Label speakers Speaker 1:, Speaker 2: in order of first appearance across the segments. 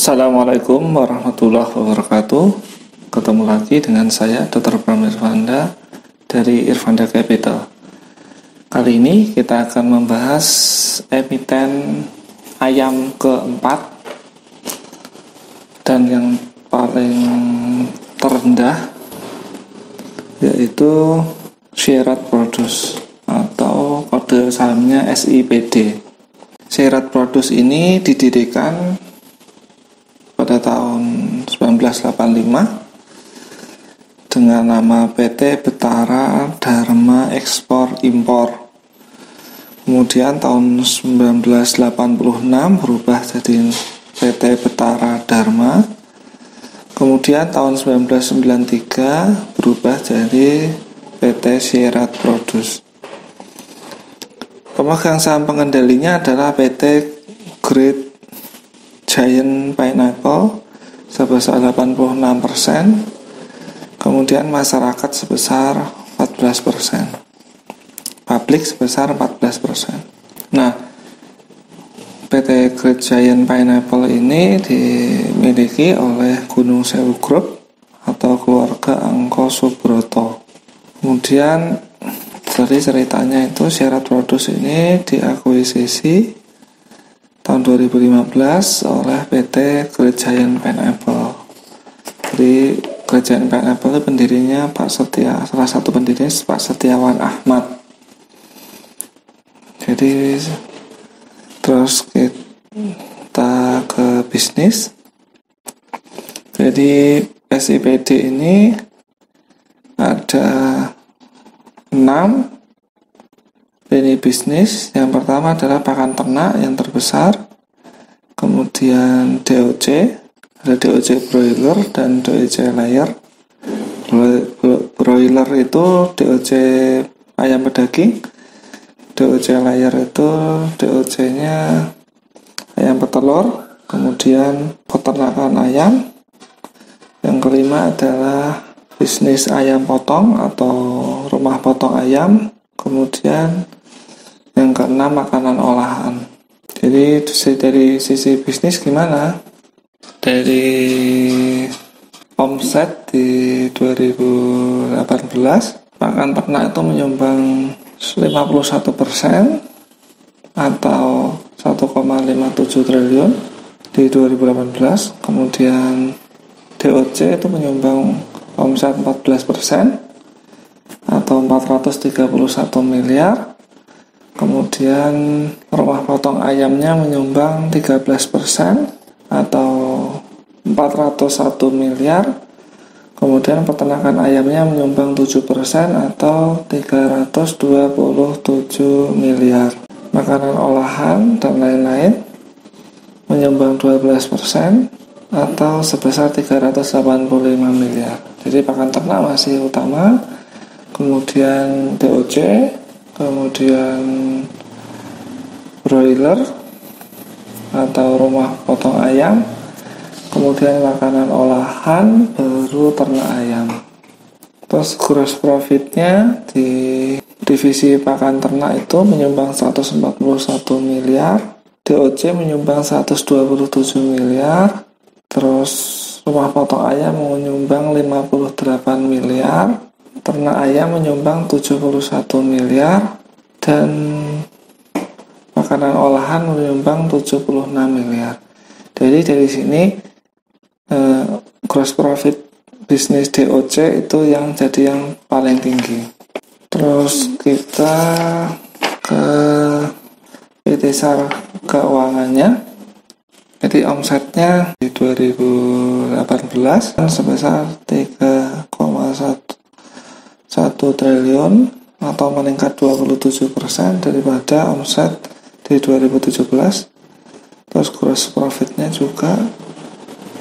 Speaker 1: Assalamualaikum warahmatullahi wabarakatuh. Ketemu lagi dengan saya Dr. Pram Irfanda dari Irfanda Capital. Kali ini kita akan membahas emiten ayam keempat. Dan yang paling terendah yaitu Syarat Produce atau kode sahamnya SIPD Syarat Produce ini didirikan tahun 1985 dengan nama PT Betara Dharma Ekspor Impor. Kemudian tahun 1986 berubah jadi PT Betara Dharma. Kemudian tahun 1993 berubah jadi PT Sierat Produce. Pemegang saham pengendalinya adalah PT Great Giant Pineapple sebesar 86%, kemudian masyarakat sebesar 14%, publik sebesar 14%. Nah, PT Great Giant Pineapple ini dimiliki oleh Gunung Sewu Group atau keluarga Angko Subroto. Kemudian dari ceritanya itu syarat produs ini diakuisisi tahun 2015 oleh PT Giant Pineapple. Jadi Giant Pineapple itu pendirinya Pak Setia, salah satu pendirinya Pak Setiawan Ahmad. Jadi terus kita ke bisnis. Jadi SIPD ini ada 6 lini bisnis. Yang pertama adalah pakan ternak yang terbesar. Kemudian DOC ada DOC broiler dan DOC layer. Broiler itu DOC ayam pedaging. DOC layer itu DOC nya ayam petelur. Kemudian peternakan ayam. Yang kelima adalah bisnis ayam potong atau rumah potong ayam. Kemudian yang keenam makanan olahan. Jadi dari sisi bisnis gimana? Dari omset di 2018 makan ternak itu menyumbang 51 persen atau 1,57 triliun di 2018 kemudian DOC itu menyumbang omset 14 persen atau 431 miliar Kemudian rumah potong ayamnya menyumbang 13% atau 401 miliar. Kemudian peternakan ayamnya menyumbang 7% atau 327 miliar. Makanan olahan dan lain-lain menyumbang 12% atau sebesar 385 miliar. Jadi pakan ternak masih utama, kemudian DOC kemudian broiler atau rumah potong ayam. Kemudian makanan olahan baru ternak ayam. Terus gross profitnya di divisi pakan ternak itu menyumbang 141 miliar. DOC menyumbang 127 miliar. Terus rumah potong ayam menyumbang 58 miliar ternak ayam menyumbang 71 miliar dan makanan olahan menyumbang 76 miliar. Jadi dari sini eh, gross profit bisnis DOC itu yang jadi yang paling tinggi. Terus kita ke PT SAR keuangannya. Jadi omsetnya di 2018 sebesar 3,1 1 triliun atau meningkat 27% daripada omset di 2017 terus gross profitnya juga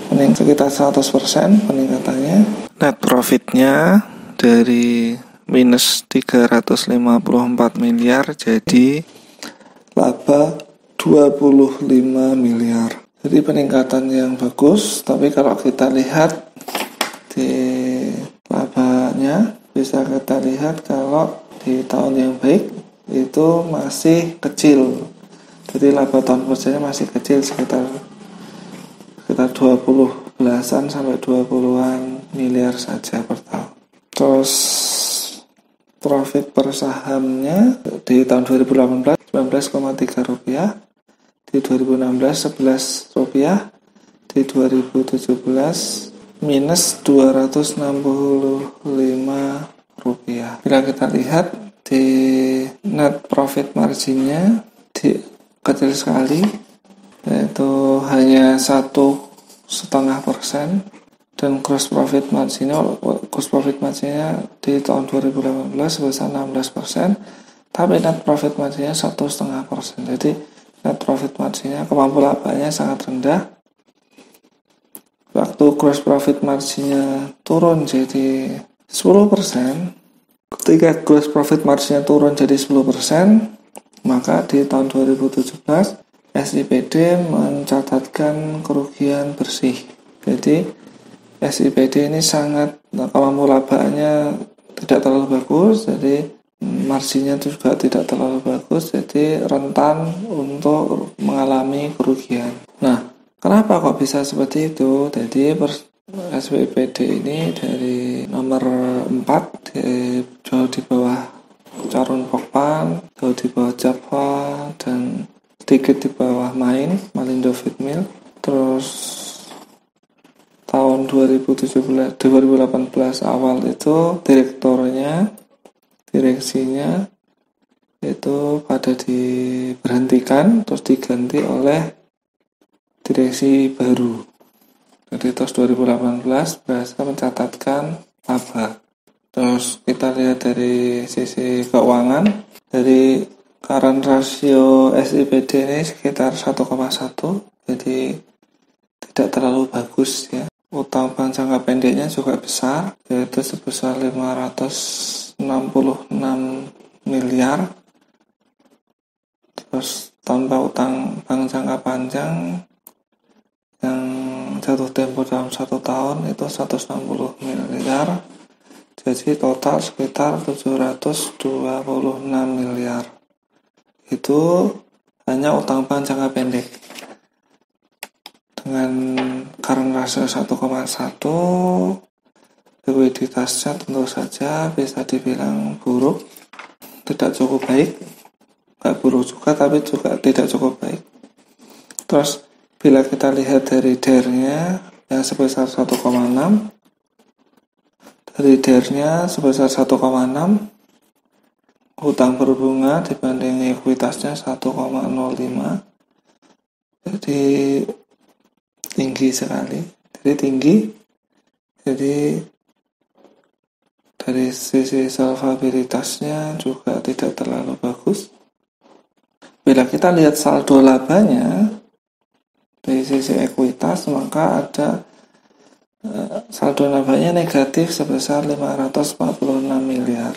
Speaker 1: meningkat sekitar 100% peningkatannya. Net profitnya dari minus 354 miliar jadi laba 25 miliar. Jadi peningkatan yang bagus tapi kalau kita lihat di labanya bisa kita lihat kalau di tahun yang baik itu masih kecil jadi laba tahun kerjanya masih kecil sekitar sekitar 20 belasan sampai 20-an miliar saja per tahun. Terus profit per sahamnya di tahun 2018 19,3 rupiah, di 2016 11 rupiah, di 2017 minus 265 rupiah. Bila kita lihat di net profit marginnya di kecil sekali yaitu hanya satu setengah persen dan gross profit marginnya gross profit marginnya di tahun 2018 sebesar 16 persen tapi net profit marginnya satu setengah persen jadi net profit marginnya kemampuan labanya sangat rendah waktu gross profit marginnya turun jadi 10 persen ketika gross profit marginnya turun jadi 10 persen maka di tahun 2017 SIPD mencatatkan kerugian bersih. Jadi SIPD ini sangat kalau labaannya tidak terlalu bagus, jadi marginnya juga tidak terlalu bagus, jadi rentan untuk mengalami kerugian. Nah, kenapa kok bisa seperti itu? Jadi SPPD ini dari nomor 4 di, jauh di bawah Carun Pokpan, jauh di bawah Java, dan sedikit di bawah Main, Malindo Fitmil. Terus tahun 2017, 2018 awal itu direktornya, direksinya itu pada diberhentikan terus diganti oleh direksi baru. Jadi terus 2018 berhasil mencatatkan laba. Terus kita lihat dari sisi keuangan, dari current rasio SIBD ini sekitar 1,1, jadi tidak terlalu bagus ya. Utang bank jangka pendeknya juga besar, yaitu sebesar 566 miliar. Terus tanpa utang bank jangka panjang yang jatuh tempo dalam satu tahun itu 160 miliar. Jadi total sekitar 726 miliar. Itu hanya utang bank jangka pendek. Dengan current ratio 1,1 likuiditasnya tentu saja bisa dibilang buruk. Tidak cukup baik. Nggak buruk juga tapi juga tidak cukup baik. Terus bila kita lihat dari DER nya yang sebesar 1,6 Ridernya sebesar 1,6 hutang berbunga dibanding ekuitasnya 1,05 jadi tinggi sekali. Jadi tinggi. Jadi dari sisi solvabilitasnya juga tidak terlalu bagus. Bila kita lihat saldo labanya dari sisi ekuitas maka ada Eh, saldo labanya negatif sebesar 546 miliar.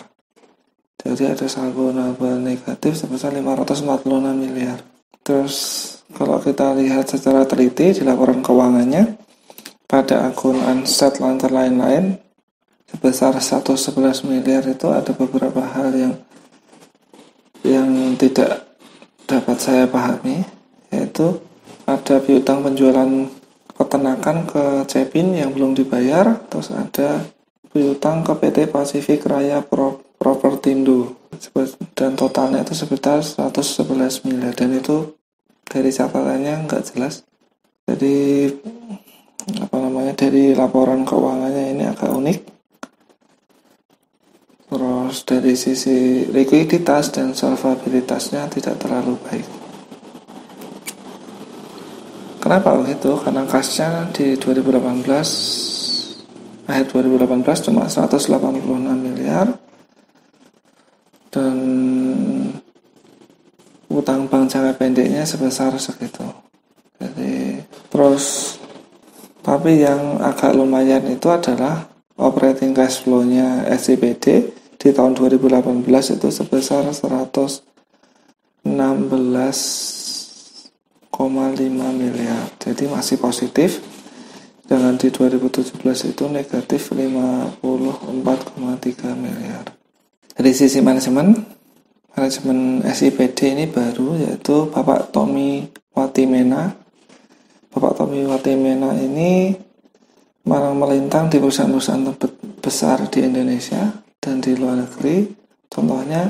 Speaker 1: Jadi ada saldo laba negatif sebesar 546 miliar. Terus kalau kita lihat secara teliti di laporan keuangannya pada akun Unset lantar lain-lain sebesar 111 miliar itu ada beberapa hal yang yang tidak dapat saya pahami yaitu ada piutang penjualan peternakan ke Cepin yang belum dibayar terus ada piutang ke PT Pasifik Raya Pro Propertindo dan totalnya itu sekitar 111 miliar. Dan itu dari catatannya nggak jelas. Jadi apa namanya dari laporan keuangannya ini agak unik. Terus dari sisi likuiditas dan solvabilitasnya tidak terlalu baik Kenapa begitu? Karena kasnya di 2018 akhir 2018 cuma 186 miliar dan utang bank jangka pendeknya sebesar segitu. Jadi terus tapi yang agak lumayan itu adalah operating cash flow-nya SCBD di tahun 2018 itu sebesar 116 miliar. Jadi masih positif. Dengan di 2017 itu negatif 54,3 miliar. Dari sisi manajemen manajemen SIPD ini baru yaitu Bapak Tommy Watimena. Bapak Tommy Watimena ini malang melintang di perusahaan-perusahaan besar di Indonesia dan di luar negeri. Contohnya,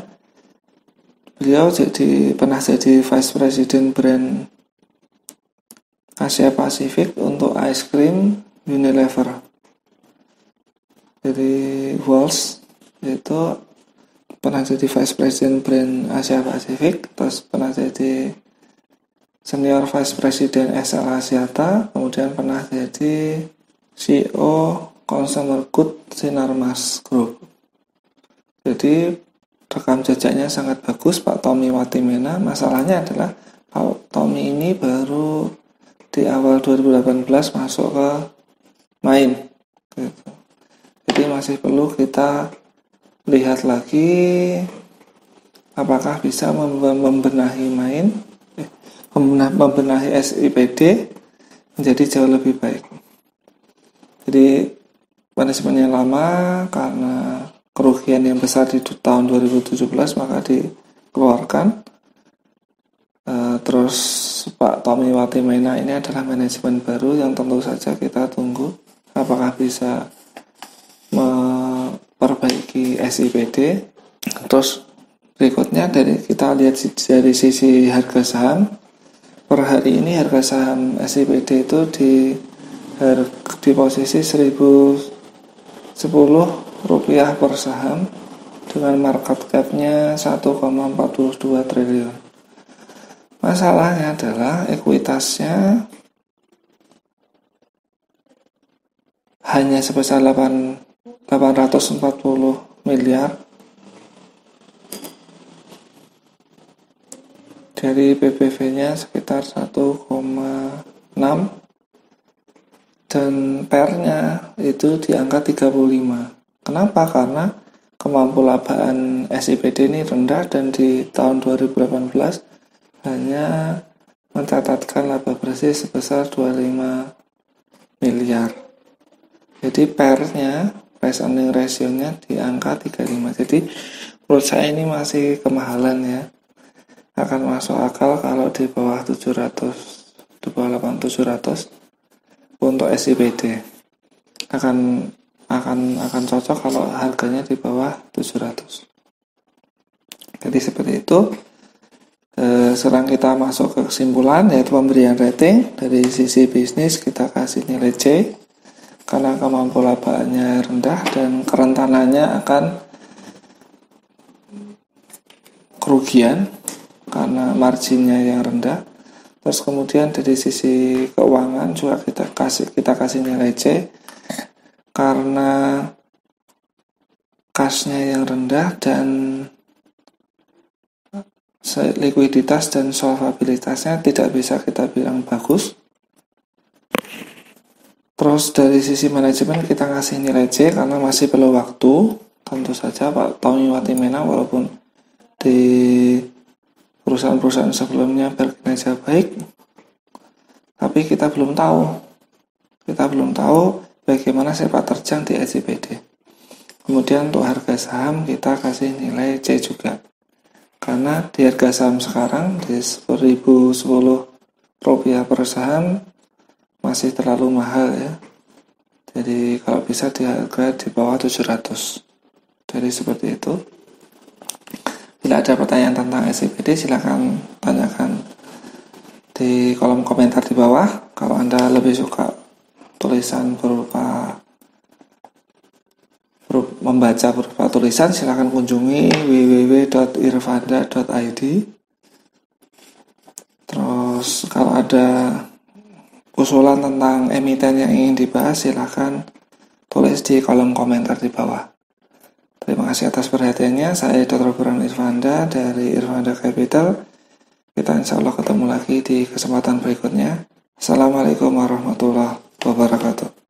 Speaker 1: beliau jadi pernah jadi Vice President brand Asia Pasifik untuk ice cream Unilever. Jadi Walls itu pernah jadi Vice President brand Asia Pasifik, terus pernah jadi Senior Vice President SL Asiata, kemudian pernah jadi CEO Consumer Good Sinarmas Group. Jadi rekam jejaknya sangat bagus Pak Tommy Watimena. Masalahnya adalah Pak Tommy ini baru di awal 2018 masuk ke main. Gitu. Jadi masih perlu kita lihat lagi apakah bisa membenahi main membenahi SIPD menjadi jauh lebih baik. Jadi manajemennya lama karena kerugian yang besar di tahun 2017 maka dikeluarkan. Uh, terus Pak Tommy Watimena ini adalah manajemen baru yang tentu saja kita tunggu apakah bisa memperbaiki SIPD. Terus berikutnya dari kita lihat dari sisi harga saham per hari ini harga saham SIPD itu di di posisi 1010 rupiah per saham dengan market capnya 1,42 triliun masalahnya adalah ekuitasnya hanya sebesar 8, 840 miliar dari PBV-nya sekitar 1,6 dan PER-nya itu di angka 35. Kenapa? Karena kemampuan SIPD ini rendah dan di tahun 2018 hanya mencatatkan laba bersih sebesar 25 miliar. Jadi PER-nya, price earning ratio-nya di angka 35. Jadi menurut saya ini masih kemahalan ya akan masuk akal kalau di bawah 700 di bawah 8700 untuk SIPD akan akan akan cocok kalau harganya di bawah 700 jadi seperti itu e, serang kita masuk ke kesimpulan yaitu pemberian rating. Dari sisi bisnis kita kasih nilai C. Karena kemampuan labaannya rendah dan kerentanannya akan kerugian karena marginnya yang rendah. Terus kemudian dari sisi keuangan juga kita kasih kita kasih nilai C. Karena cashnya yang rendah dan likuiditas dan solvabilitasnya tidak bisa kita bilang bagus terus dari sisi manajemen kita kasih nilai C karena masih perlu waktu tentu saja Pak Tommy Watimena walaupun di perusahaan-perusahaan sebelumnya berkinerja baik, tapi kita belum tahu. Kita belum tahu bagaimana sepak terjang di SCBD. Kemudian untuk harga saham kita kasih nilai C juga. Karena di harga saham sekarang di 1010 rupiah per saham masih terlalu mahal ya. Jadi kalau bisa di harga di bawah 700. Jadi seperti itu. Bila ada pertanyaan tentang SCPD silahkan tanyakan di kolom komentar di bawah. Kalau Anda lebih suka tulisan berupa, berupa membaca berupa tulisan silahkan kunjungi www.irvanda.id Terus kalau ada usulan tentang emiten yang ingin dibahas silahkan tulis di kolom komentar di bawah. Terima kasih atas perhatiannya. Saya Dr. Buran Irvanda dari Irvanda Capital. Kita insya Allah ketemu lagi di kesempatan berikutnya. Assalamualaikum warahmatullahi wabarakatuh.